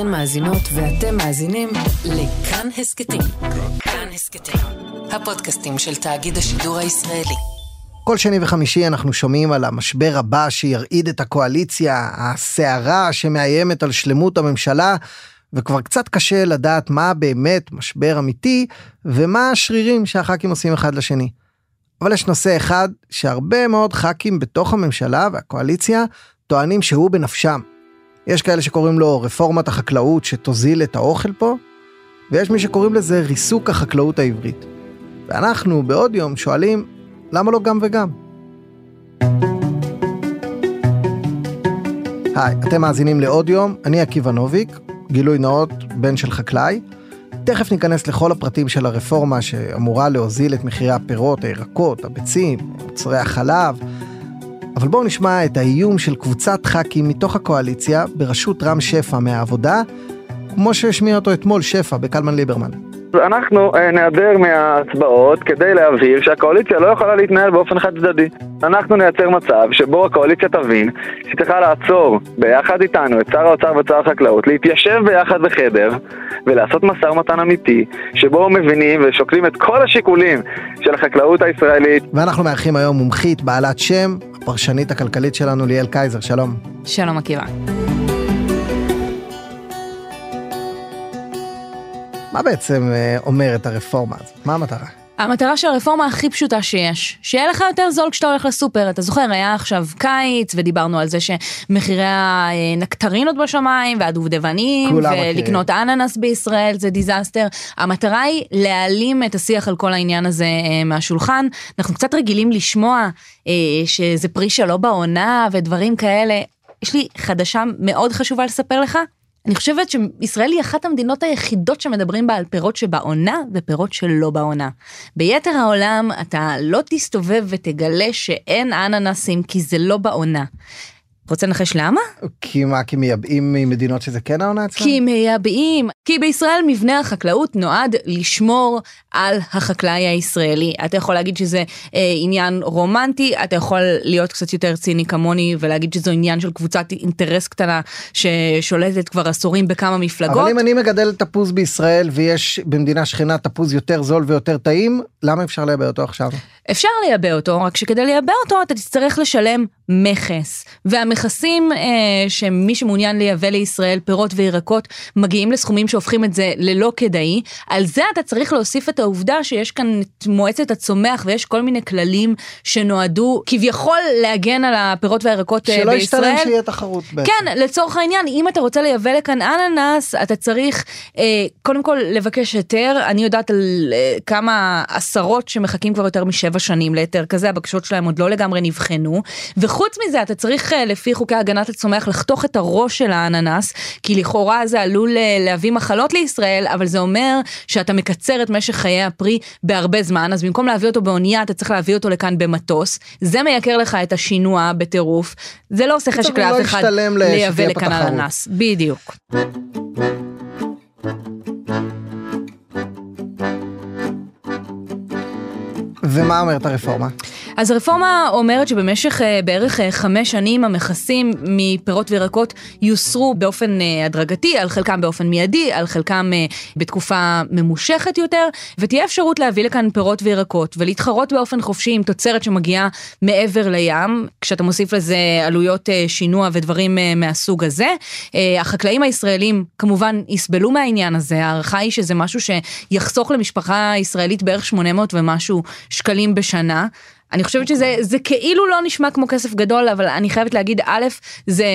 אתן מאזינות ואתם מאזינים לכאן הסכתים. כאן הסכתים, הפודקאסטים של תאגיד השידור הישראלי. כל שני וחמישי אנחנו שומעים על המשבר הבא שירעיד את הקואליציה, הסערה שמאיימת על שלמות הממשלה, וכבר קצת קשה לדעת מה באמת משבר אמיתי ומה השרירים שהח"כים עושים אחד לשני. אבל יש נושא אחד שהרבה מאוד ח"כים בתוך הממשלה והקואליציה טוענים שהוא בנפשם. יש כאלה שקוראים לו רפורמת החקלאות שתוזיל את האוכל פה, ויש מי שקוראים לזה ריסוק החקלאות העברית. ואנחנו בעוד יום שואלים, למה לא גם וגם? היי, אתם מאזינים לעוד יום, אני עקיבא נוביק, גילוי נאות, בן של חקלאי. תכף ניכנס לכל הפרטים של הרפורמה שאמורה להוזיל את מחירי הפירות, הירקות, הביצים, מוצרי החלב. אבל בואו נשמע את האיום של קבוצת ח"כים מתוך הקואליציה בראשות רם שפע מהעבודה, כמו שהשמיע אותו אתמול שפע בקלמן ליברמן. אנחנו אה, נעדר מההצבעות כדי להבהיר שהקואליציה לא יכולה להתנהל באופן חד צדדי. אנחנו נייצר מצב שבו הקואליציה תבין שהיא צריכה לעצור ביחד איתנו את שר האוצר ושר החקלאות, להתיישב ביחד בחדר ולעשות משא ומתן אמיתי, שבו מבינים ושוקלים את כל השיקולים של החקלאות הישראלית. ואנחנו מארחים היום מומחית בעלת שם, הפרשנית הכלכלית שלנו ליאל קייזר, שלום. שלום עקיבא. מה בעצם אה, אומרת הרפורמה הזאת? מה המטרה? המטרה של הרפורמה הכי פשוטה שיש, שיהיה לך יותר זול כשאתה הולך לסופר. אתה זוכר, היה עכשיו קיץ, ודיברנו על זה שמחירי הנקטרינות בשמיים, והדובדבנים, ולקנות אננס בישראל זה disaster. המטרה היא להעלים את השיח על כל העניין הזה אה, מהשולחן. אנחנו קצת רגילים לשמוע אה, שזה פרי שלא בעונה ודברים כאלה. יש לי חדשה מאוד חשובה לספר לך, אני חושבת שישראל היא אחת המדינות היחידות שמדברים בה על פירות שבעונה ופירות שלא בעונה. ביתר העולם אתה לא תסתובב ותגלה שאין אננסים כי זה לא בעונה. רוצה לנחש למה? כי מה, כי מייבאים ממדינות שזה כן העונה אצלם? כי מייבאים. כי בישראל מבנה החקלאות נועד לשמור על החקלאי הישראלי. אתה יכול להגיד שזה אה, עניין רומנטי, אתה יכול להיות קצת יותר ציני כמוני ולהגיד שזה עניין של קבוצת אינטרס קטנה ששולטת כבר עשורים בכמה מפלגות. אבל אם אני מגדל תפוז בישראל ויש במדינה שכנה תפוז יותר זול ויותר טעים, למה אפשר לייבא אותו עכשיו? אפשר לייבא אותו, רק שכדי לייבא אותו אתה תצטרך לשלם מכס. והמכסים אה, שמי שמעוניין לייבא לישראל פירות וירקות מגיעים לסכומים שהופכים את זה ללא כדאי. על זה אתה צריך להוסיף את העובדה שיש כאן את מועצת הצומח ויש כל מיני כללים שנועדו כביכול להגן על הפירות והירקות שלא אה, בישראל. שלא ישתלם שיהיה תחרות בעצם. כן, לצורך העניין, אם אתה רוצה לייבא לכאן אננס, אתה צריך אה, קודם כל לבקש היתר. אני יודעת על אה, כמה עשרות שמחכים כבר יותר משבע שנים להיתר כזה, הבקשות שלהם עוד לא לגמרי נבחנו. וחוץ מזה, אתה צריך אה, לפי חוקי הגנת הצומח לחתוך את הראש של האננס, כי לכאורה זה עלול אה, להביא מחלות לישראל, אבל זה אומר שאתה מקצר את משך חיי הפרי בהרבה זמן, אז במקום להביא אותו באונייה, אתה צריך להביא אותו לכאן במטוס. זה מייקר לך את השינוע בטירוף. זה לא עושה חשק לאף לא אחד לייבא לכאן אננס. בדיוק. ומה אומרת הרפורמה? אז הרפורמה אומרת שבמשך uh, בערך uh, חמש שנים המכסים מפירות וירקות יוסרו באופן uh, הדרגתי, על חלקם באופן מיידי, על חלקם בתקופה ממושכת יותר, ותהיה אפשרות להביא לכאן פירות וירקות ולהתחרות באופן חופשי עם תוצרת שמגיעה מעבר לים, כשאתה מוסיף לזה עלויות שינוע ודברים מהסוג הזה. החקלאים הישראלים כמובן יסבלו מהעניין הזה, ההערכה היא שזה משהו שיחסוך למשפחה ישראלית בערך 800 ומשהו שקלים בשנה. אני חושבת שזה זה כאילו לא נשמע כמו כסף גדול, אבל אני חייבת להגיד, א', זה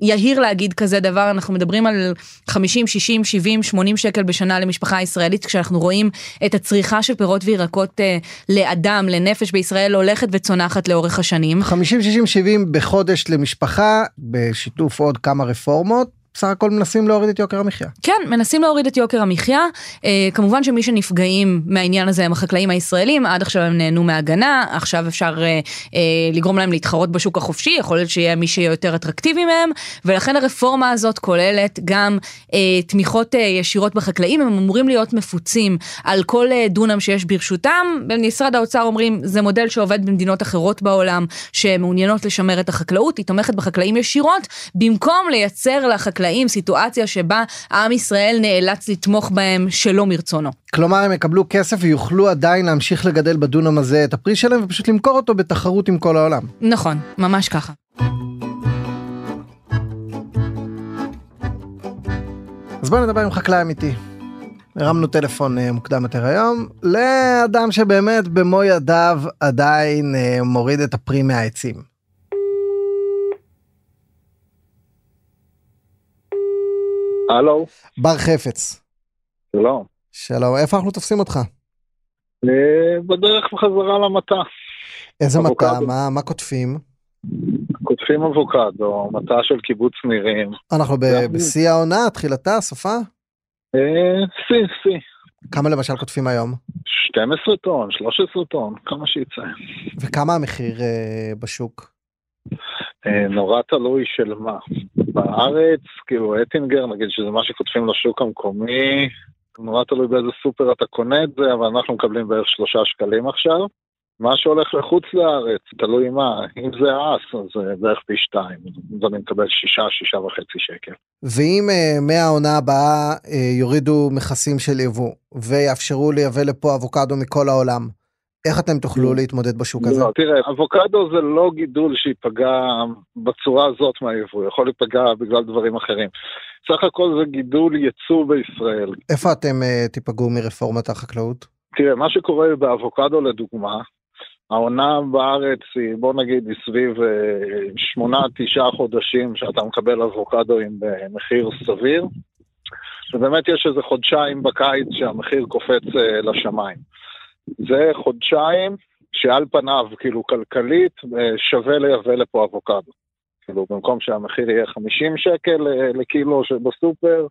יהיר להגיד כזה דבר, אנחנו מדברים על 50, 60, 70, 80 שקל בשנה למשפחה ישראלית, כשאנחנו רואים את הצריכה של פירות וירקות אה, לאדם, לנפש בישראל, הולכת וצונחת לאורך השנים. 50, 60, 70 בחודש למשפחה, בשיתוף עוד כמה רפורמות. בסך הכל מנסים להוריד את יוקר המחיה. כן, מנסים להוריד את יוקר המחיה. אה, כמובן שמי שנפגעים מהעניין הזה הם החקלאים הישראלים, עד עכשיו הם נהנו מהגנה, עכשיו אפשר אה, אה, לגרום להם להתחרות בשוק החופשי, יכול להיות שיהיה מי שיהיה יותר אטרקטיבי מהם, ולכן הרפורמה הזאת כוללת גם אה, תמיכות אה, ישירות בחקלאים, הם אמורים להיות מפוצים על כל אה, דונם שיש ברשותם. במשרד האוצר אומרים, זה מודל שעובד במדינות אחרות בעולם, שמעוניינות לשמר את החקלאות, היא תומכת בחקלאים ישירות, במקום לייצר לחקלאים החקלאים, סיטואציה שבה עם ישראל נאלץ לתמוך בהם שלא מרצונו. כלומר הם יקבלו כסף ויוכלו עדיין להמשיך לגדל בדונם הזה את הפרי שלהם ופשוט למכור אותו בתחרות עם כל העולם. נכון, ממש ככה. אז בואו נדבר עם חקלאי אמיתי. הרמנו טלפון אה, מוקדם יותר היום לאדם שבאמת במו ידיו עדיין אה, מוריד את הפרי מהעצים. הלו, בר חפץ. שלום. שלום, איפה אנחנו תופסים אותך? אה, בדרך בחזרה למטע. איזה מטע? מה, מה קוטפים? קוטפים אבוקדו, מטע של קיבוץ נירים. אנחנו בשיא העונה, תחילתה, סופה? אה, שיא, שיא. כמה למשל קוטפים היום? 12 טון, 13 טון, כמה שיצא. וכמה המחיר אה, בשוק? אה, נורא תלוי של מה. בארץ, כאילו אטינגר, נגיד שזה מה שכותבים לשוק המקומי, נורא תלוי באיזה סופר אתה קונה את זה, אבל אנחנו מקבלים בערך שלושה שקלים עכשיו. מה שהולך לחוץ לארץ, תלוי מה, אם זה אס, אז זה בערך פי שתיים, אז אני מקבל שישה, שישה וחצי שקל. ואם אה, מהעונה הבאה אה, יורידו מכסים של יבוא ויאפשרו לייבא לפה אבוקדו מכל העולם, איך אתם תוכלו להתמודד בשוק הזה? לא, תראה, אבוקדו זה לא גידול שייפגע בצורה הזאת מהיבוא, יכול להיפגע בגלל דברים אחרים. סך הכל זה גידול ייצוא בישראל. איפה אתם אה, תיפגעו מרפורמת החקלאות? תראה, מה שקורה באבוקדו לדוגמה, העונה בארץ היא, בוא נגיד, היא סביב אה, שמונה, תשעה חודשים שאתה מקבל אבוקדו עם אה, מחיר סביר, ובאמת יש איזה חודשיים בקיץ שהמחיר קופץ אה, לשמיים. זה חודשיים שעל פניו, כאילו כלכלית, אה, שווה לייבא לפה אבוקדו. כאילו, במקום שהמחיר יהיה 50 שקל אה, לקילו שבסופר,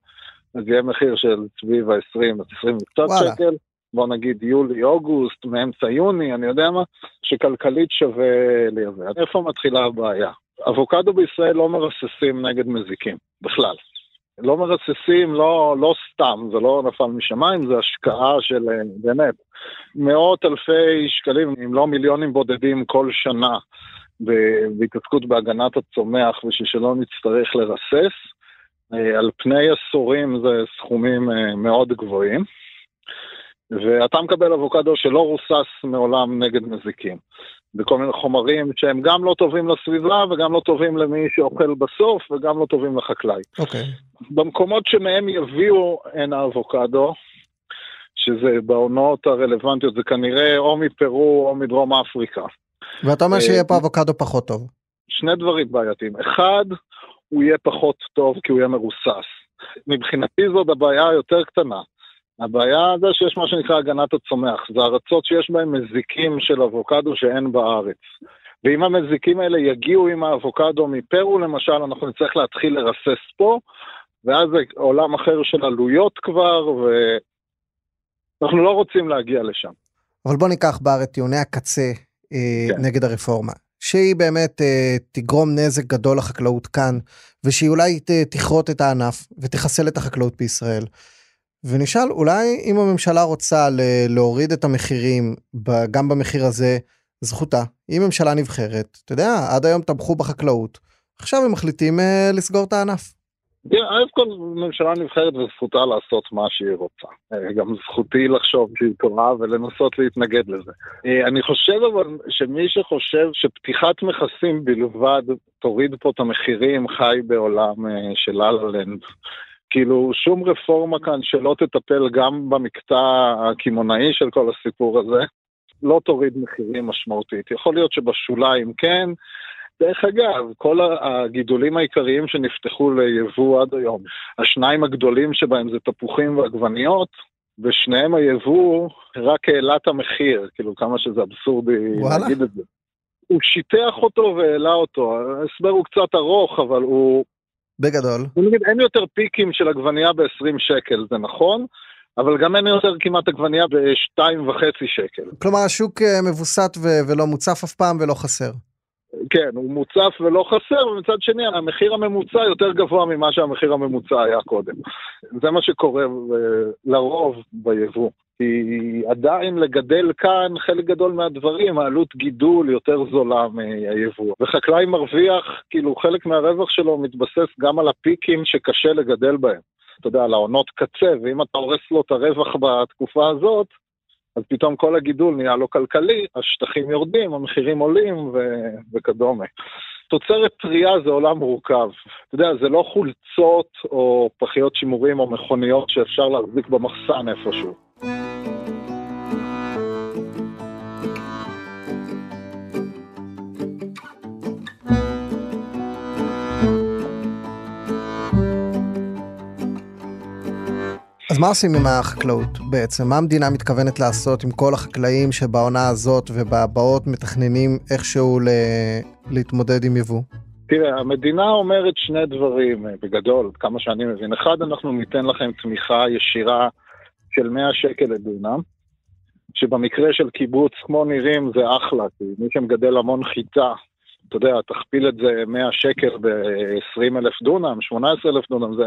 אז יהיה מחיר של סביב ה-20, 20 וקצת. שקל. בוא נגיד יולי, אוגוסט, מאמצע יוני, אני יודע מה, שכלכלית שווה לייבא. איפה מתחילה הבעיה? אבוקדו בישראל לא מרססים נגד מזיקים, בכלל. לא מרססים, לא, לא סתם, זה לא נפל משמיים, זה השקעה של אה, באמת מאות אלפי שקלים, אם לא מיליונים בודדים כל שנה בהתעסקות בהגנת הצומח בשביל שלא נצטרך לרסס. אה, על פני עשורים זה סכומים אה, מאוד גבוהים. ואתה מקבל אבוקדו שלא רוסס מעולם נגד מזיקים. בכל מיני חומרים שהם גם לא טובים לסביבה וגם לא טובים למי שאוכל בסוף וגם לא טובים לחקלאי. אוקיי. במקומות שמהם יביאו הנה אבוקדו, שזה בעונות הרלוונטיות, זה כנראה או מפרו או מדרום אפריקה. ואתה אומר אה, שיהיה פה אבוקדו פחות טוב. שני דברים בעייתיים. אחד, הוא יהיה פחות טוב כי הוא יהיה מרוסס. מבחינתי זאת הבעיה היותר קטנה. הבעיה זה שיש מה שנקרא הגנת הצומח. זה ארצות שיש בהן מזיקים של אבוקדו שאין בארץ. ואם המזיקים האלה יגיעו עם האבוקדו מפרו למשל, אנחנו נצטרך להתחיל לרסס פה, ואז זה עולם אחר של עלויות כבר, ואנחנו לא רוצים להגיע לשם. אבל בוא ניקח בר את טיעוני הקצה אה, כן. נגד הרפורמה. שהיא באמת אה, תגרום נזק גדול לחקלאות כאן, ושהיא אולי ת, תכרות את הענף ותחסל את החקלאות בישראל. ונשאל, אולי אם הממשלה רוצה להוריד את המחירים, גם במחיר הזה, זכותה. היא ממשלה נבחרת, אתה יודע, עד היום תמכו בחקלאות, עכשיו הם מחליטים אה, לסגור את הענף. תראה, א' כל ממשלה נבחרת וזכותה לעשות מה שהיא רוצה. אה, גם זכותי לחשוב שהיא טובה ולנסות להתנגד לזה. אה, אני חושב אבל שמי שחושב שפתיחת מכסים בלבד תוריד פה את המחירים חי בעולם של לה-לה-לנד. כאילו שום רפורמה כאן שלא תטפל גם במקטע הקמעונאי של כל הסיפור הזה, לא תוריד מחירים משמעותית. יכול להיות שבשוליים כן, דרך אגב, כל הגידולים העיקריים שנפתחו ליבוא עד היום, השניים הגדולים שבהם זה תפוחים ועגבניות, ושניהם היבוא רק העלה את המחיר, כאילו כמה שזה אבסורדי וואלה. להגיד את זה. הוא שיטח אותו והעלה אותו, ההסבר הוא קצת ארוך, אבל הוא... בגדול. נגיד, אין יותר פיקים של עגבנייה ב-20 שקל, זה נכון, אבל גם אין יותר כמעט עגבנייה ב-2.5 שקל. כלומר השוק אה, מבוסת ו- ולא מוצף אף פעם ולא חסר. כן, הוא מוצף ולא חסר, ומצד שני המחיר הממוצע יותר גבוה ממה שהמחיר הממוצע היה קודם. זה מה שקורה אה, לרוב ביבוא. כי עדיין לגדל כאן חלק גדול מהדברים, העלות גידול יותר זולה מהיבוא. וחקלאי מרוויח, כאילו חלק מהרווח שלו מתבסס גם על הפיקים שקשה לגדל בהם. אתה יודע, על העונות קצה, ואם אתה הורס לו את הרווח בתקופה הזאת, אז פתאום כל הגידול נהיה לא כלכלי, השטחים יורדים, המחירים עולים ו- וכדומה. תוצרת טרייה זה עולם מורכב. אתה יודע, זה לא חולצות או פחיות שימורים או מכוניות שאפשר להחזיק במחסן איפשהו. אז מה עושים עם החקלאות בעצם? מה המדינה מתכוונת לעשות עם כל החקלאים שבעונה הזאת ובבאות מתכננים איכשהו ל... להתמודד עם יבוא? תראה, המדינה אומרת שני דברים בגדול, כמה שאני מבין. אחד, אנחנו ניתן לכם תמיכה ישירה של 100 שקל לדונם, שבמקרה של קיבוץ כמו נירים זה אחלה, כי מי שמגדל המון חיטה אתה יודע, תכפיל את זה 100 שקל ב-20 אלף דונם, 18 אלף דונם, זה,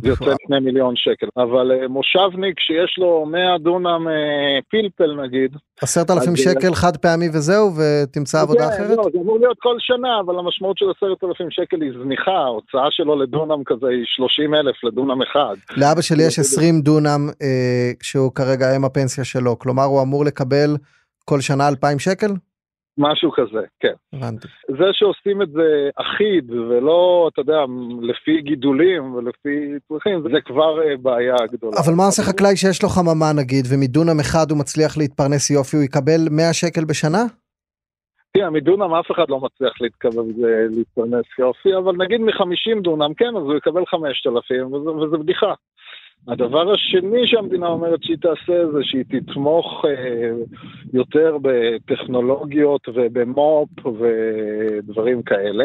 זה יוצא 2 מיליון שקל. אבל uh, מושבניק שיש לו 100 דונם uh, פלפל נגיד. 10,000 שקל חד פעמי וזהו, ותמצא עבודה אחרת? לא, זה אמור להיות כל שנה, אבל המשמעות של 10,000 שקל היא זניחה, ההוצאה שלו לדונם כזה היא 30 אלף לדונם אחד. לאבא שלי יש 20 דונם אה, שהוא כרגע אם הפנסיה שלו, כלומר הוא אמור לקבל כל שנה 2,000 שקל? משהו כזה, כן. הבנתי. זה שעושים את זה אחיד ולא, אתה יודע, לפי גידולים ולפי צרכים, זה כבר אה, בעיה גדולה. אבל מה עושה חקלאי שיש לו חממה נגיד, ומדונם אחד הוא מצליח להתפרנס יופי, הוא יקבל 100 שקל בשנה? תראה, מדונם אף אחד לא מצליח להתפרנס יופי, אבל נגיד מ-50 דונם, כן, אז הוא יקבל 5,000, וזה בדיחה. הדבר השני שהמדינה אומרת שהיא תעשה זה שהיא תתמוך אה, יותר בטכנולוגיות ובמו"פ ודברים כאלה.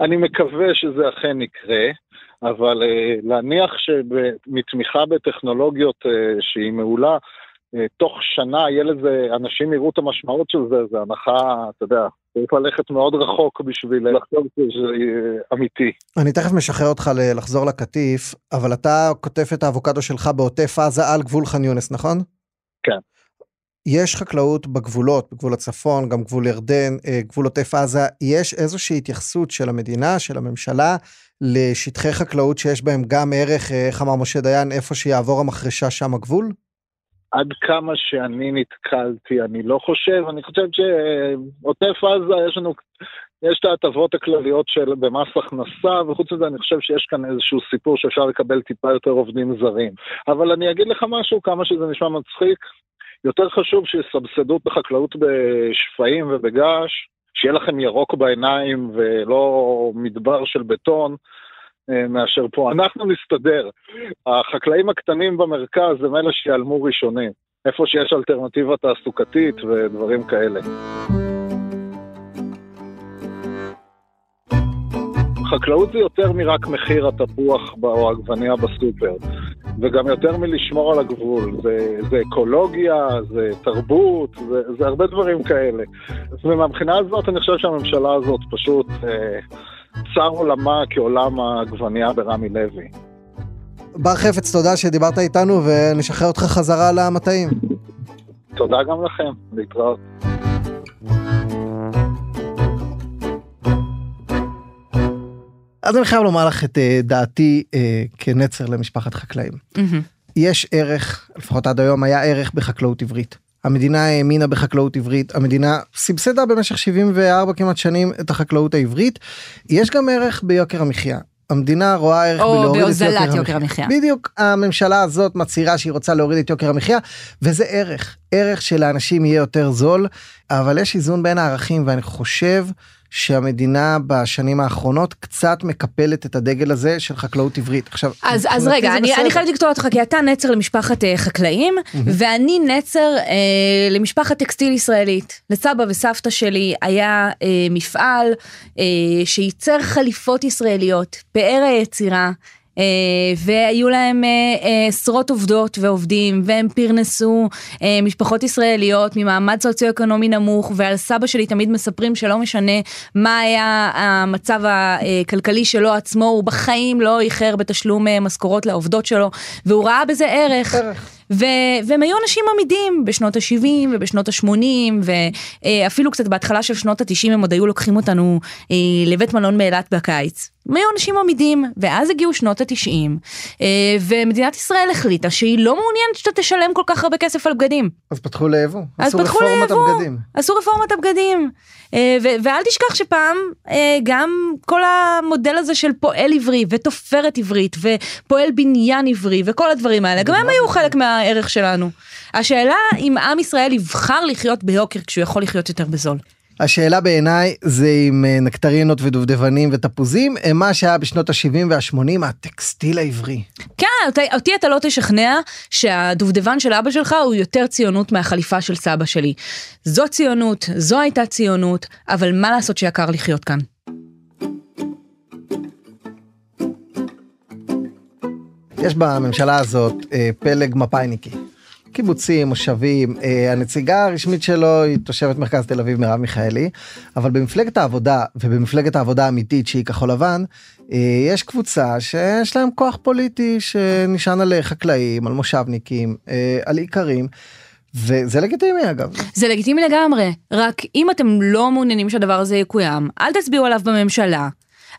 אני מקווה שזה אכן יקרה, אבל אה, להניח שמתמיכה בטכנולוגיות אה, שהיא מעולה, תוך שנה יהיה לזה, אנשים יראו את המשמעות של זה, זה הנחה, אתה יודע, צריך ללכת מאוד רחוק בשביל לחשוב שזה אמיתי. אני תכף משחרר אותך לחזור לקטיף, אבל אתה קוטף את האבוקדו שלך בעוטף עזה על גבול ח'אן יונס, נכון? כן. יש חקלאות בגבולות, בגבול הצפון, גם גבול ירדן, אה, גבול עוטף עזה, יש איזושהי התייחסות של המדינה, של הממשלה, לשטחי חקלאות שיש בהם גם ערך, אה, איך אמר משה דיין, איפה שיעבור המחרשה שם הגבול? עד כמה שאני נתקלתי, אני לא חושב, אני חושב שעוטף עזה יש לנו, יש את ההטבות הכלליות של במס הכנסה, וחוץ מזה אני חושב שיש כאן איזשהו סיפור שאפשר לקבל טיפה יותר עובדים זרים. אבל אני אגיד לך משהו, כמה שזה נשמע מצחיק, יותר חשוב שיסבסדו את החקלאות בשפיים ובגעש, שיהיה לכם ירוק בעיניים ולא מדבר של בטון. אה, מאשר פה. אנחנו נסתדר. החקלאים הקטנים במרכז הם אלה שיעלמו ראשונים. איפה שיש אלטרנטיבה תעסוקתית ודברים כאלה. חקלאות זה יותר מרק מחיר התפוח או העגבנייה בסופר, וגם יותר מלשמור על הגבול. זה, זה אקולוגיה, זה תרבות, זה, זה הרבה דברים כאלה. ומהבחינה הזאת אני חושב שהממשלה הזאת פשוט... אה, צר עולמה כעולם העגבנייה ברמי לוי. בר חפץ, תודה שדיברת איתנו ונשחרר אותך חזרה למטעים. תודה גם לכם, להתראות. אז אני חייב לומר לך את אה, דעתי אה, כנצר למשפחת חקלאים. יש ערך, לפחות עד היום היה ערך בחקלאות עברית. המדינה האמינה בחקלאות עברית, המדינה סבסדה במשך 74 כמעט שנים את החקלאות העברית. יש גם ערך ביוקר המחיה. המדינה רואה ערך בלהוריד את יוקר, יוקר המחיה. בדיוק, הממשלה הזאת מצהירה שהיא רוצה להוריד את יוקר המחיה, וזה ערך, ערך שלאנשים יהיה יותר זול, אבל יש איזון בין הערכים ואני חושב שהמדינה בשנים האחרונות קצת מקפלת את הדגל הזה של חקלאות עברית. עכשיו, אז, אז רגע, אני, אני חייבת לקטוע אותך, כי אתה נצר למשפחת uh, חקלאים, mm-hmm. ואני נצר uh, למשפחת טקסטיל ישראלית. לסבא וסבתא שלי היה uh, מפעל uh, שייצר חליפות ישראליות, פאר היצירה. אה, והיו להם אה, אה, עשרות עובדות ועובדים והם פרנסו משפחות ישראליות ממעמד סוציו-אקונומי נמוך ועל סבא שלי תמיד מספרים שלא משנה מה היה המצב הכלכלי שלו עצמו הוא בחיים לא איחר בתשלום משכורות לעובדות שלו והוא ראה בזה ערך. ערך. ו- והם היו אנשים עמידים בשנות ה-70 ובשנות ה-80 ואפילו קצת בהתחלה של שנות ה-90 הם עוד היו לוקחים אותנו אה, לבית מלון באילת בקיץ. הם היו אנשים עמידים ואז הגיעו שנות ה-90 אה, ומדינת ישראל החליטה שהיא לא מעוניינת שאתה תשלם כל כך הרבה כסף על בגדים. אז פתחו ליבוא. אז עשו פתחו רפורמת ליבוא, הבגדים. עשו רפורמת הבגדים. אה, ו- ואל תשכח שפעם אה, גם כל המודל הזה של פועל עברי ותופרת עברית ופועל בניין עברי וכל הדברים האלה, גם הם היו חלק מהערך שלנו. השאלה אם עם ישראל יבחר לחיות ביוקר כשהוא יכול לחיות יותר בזול. השאלה בעיניי זה אם אה, נקטרינות ודובדבנים ותפוזים הם מה שהיה בשנות ה-70 וה-80 הטקסטיל העברי. כן, אותי, אותי אתה לא תשכנע שהדובדבן של אבא שלך הוא יותר ציונות מהחליפה של סבא שלי. זו ציונות, זו הייתה ציונות, אבל מה לעשות שיקר לחיות כאן. יש בממשלה הזאת אה, פלג מפאיניקי. קיבוצים, מושבים, אה, הנציגה הרשמית שלו היא תושבת מרכז תל אביב מרב מיכאלי, אבל במפלגת העבודה ובמפלגת העבודה האמיתית שהיא כחול לבן, אה, יש קבוצה שיש להם כוח פוליטי שנשען על חקלאים, על מושבניקים, על איכרים. וזה לגיטימי אגב. זה לגיטימי לגמרי, רק אם אתם לא מעוניינים שהדבר הזה יקוים, אל תצביעו עליו בממשלה.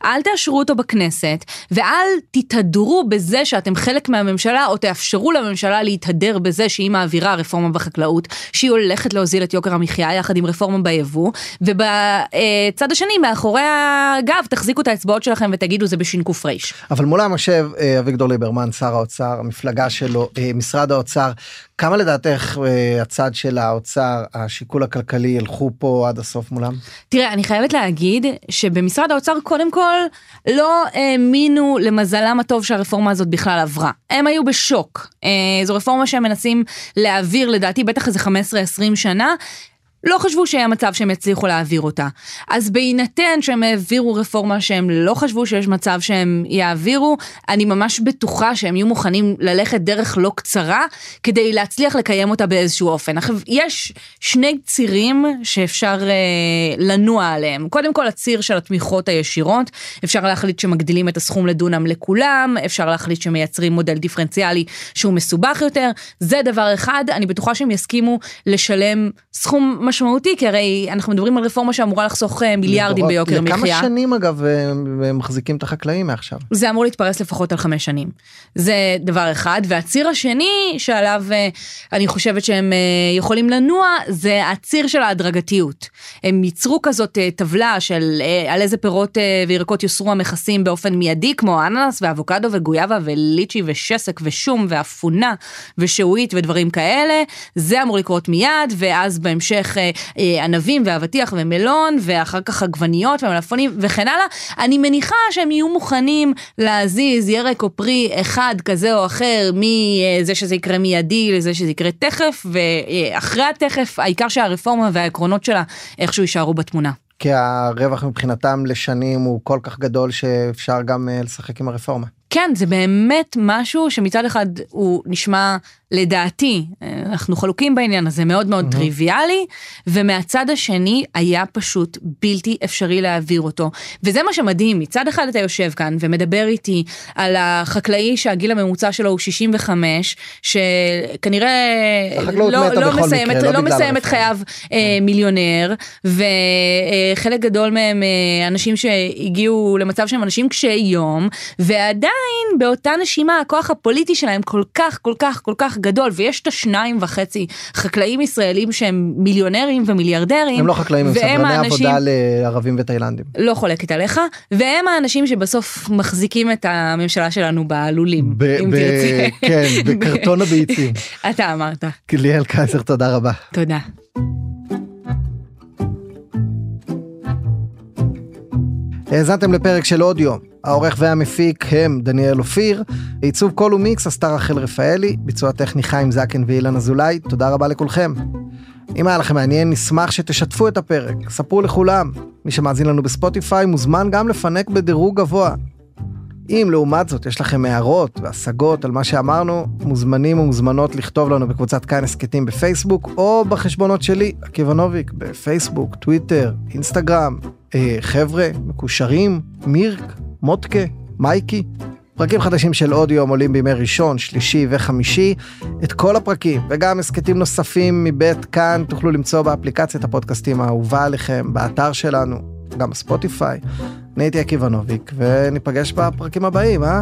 אל תאשרו אותו בכנסת, ואל תתהדרו בזה שאתם חלק מהממשלה, או תאפשרו לממשלה להתהדר בזה שהיא מעבירה רפורמה בחקלאות, שהיא הולכת להוזיל את יוקר המחיה יחד עם רפורמה ביבוא, ובצד השני, מאחורי הגב, תחזיקו את האצבעות שלכם ותגידו זה בש"ק. אבל מולם יושב אה, אביגדור ליברמן, שר האוצר, המפלגה שלו, אה, משרד האוצר. כמה לדעתך אה, הצד של האוצר, השיקול הכלכלי, ילכו פה עד הסוף מולם? תראה, אני חייבת להגיד שבמשרד האוצר קודם כל לא האמינו למזלם הטוב שהרפורמה הזאת בכלל עברה. הם היו בשוק. אה, זו רפורמה שהם מנסים להעביר לדעתי בטח איזה 15-20 שנה. לא חשבו שיהיה מצב שהם יצליחו להעביר אותה. אז בהינתן שהם העבירו רפורמה שהם לא חשבו שיש מצב שהם יעבירו, אני ממש בטוחה שהם יהיו מוכנים ללכת דרך לא קצרה כדי להצליח לקיים אותה באיזשהו אופן. עכשיו, יש שני צירים שאפשר אה, לנוע עליהם. קודם כל הציר של התמיכות הישירות, אפשר להחליט שמגדילים את הסכום לדונם לכולם, אפשר להחליט שמייצרים מודל דיפרנציאלי שהוא מסובך יותר, זה דבר אחד, אני בטוחה שהם יסכימו לשלם סכום משמעותי, כי הרי אנחנו מדברים על רפורמה שאמורה לחסוך אה, מיליארדים ביוקר מחיה. לכמה שנים אגב אה, הם מחזיקים את החקלאים מעכשיו? זה אמור להתפרס לפחות על חמש שנים. זה דבר אחד. והציר השני שעליו אה, אני חושבת שהם יכולים לנוע, זה הציר של ההדרגתיות. הם ייצרו כזאת טבלה של על איזה פירות וירקות יוסרו המכסים באופן מיידי, כמו אננס ואבוקדו וגויאבה וליצ'י ושסק ושום ואפונה ושעועית ודברים כאלה. זה אמור לקרות מיד, ואז בהמשך אה, ענבים ואבטיח ומלון, ואחר כך עגבניות ומלפפונים וכן הלאה. אני מניחה שהם יהיו מוכנים להזיז ירק או פרי אחד כזה או אחר, מזה שזה יקרה מיידי לזה שזה יקרה תכף, ואחרי התכף, העיקר שהרפורמה והעקרונות שלה איכשהו יישארו בתמונה. כי הרווח מבחינתם לשנים הוא כל כך גדול שאפשר גם אה, לשחק עם הרפורמה. כן, זה באמת משהו שמצד אחד הוא נשמע לדעתי, אנחנו חלוקים בעניין הזה, מאוד מאוד mm-hmm. טריוויאלי, ומהצד השני היה פשוט בלתי אפשרי להעביר אותו. וזה מה שמדהים, מצד אחד אתה יושב כאן ומדבר איתי על החקלאי שהגיל הממוצע שלו הוא 65, שכנראה לא, לא מסיים, מקרה, את, לא, לא מסיים את חייו אה, מיליונר, וחלק גדול מהם אה, אנשים שהגיעו למצב שהם אנשים קשי יום, ועדיין באותה נשימה הכוח הפוליטי שלהם כל כך כל כך כל כך גדול, ויש את השניים וחצי חקלאים ישראלים שהם מיליונרים ומיליארדרים. הם לא חקלאים, הם סדרני האנשים... עבודה לערבים ותאילנדים. לא חולקת עליך, והם האנשים שבסוף מחזיקים את הממשלה שלנו בלולים, ב- אם ב- תרצה. כן, בקרטון הביצים. אתה אמרת. ליאל קייזר, תודה רבה. תודה. האזנתם לפרק של עוד יום. העורך והמפיק הם דניאל אופיר, עיצוב קול ומיקס עשתה רחל רפאלי, ביצוע טכני חיים זקן ואילן אזולאי, תודה רבה לכולכם. אם היה לכם מעניין, נשמח שתשתפו את הפרק, ספרו לכולם. מי שמאזין לנו בספוטיפיי מוזמן גם לפנק בדירוג גבוה. אם לעומת זאת יש לכם הערות והשגות על מה שאמרנו, מוזמנים ומוזמנות לכתוב לנו בקבוצת כאן הסכתים בפייסבוק, או בחשבונות שלי, עקיבא נוביק, בפייסבוק, טוויטר, אינסטגרם. אה, חבר'ה, מקושרים, מירק, מוטקה, מייקי. פרקים חדשים של אודיו עולים בימי ראשון, שלישי וחמישי. את כל הפרקים וגם הסכתים נוספים מבית כאן תוכלו למצוא באפליקציית הפודקאסטים האהובה עליכם, באתר שלנו, גם בספוטיפיי. אני הייתי עקיבא נוביק, וניפגש בפרקים הבאים, אה?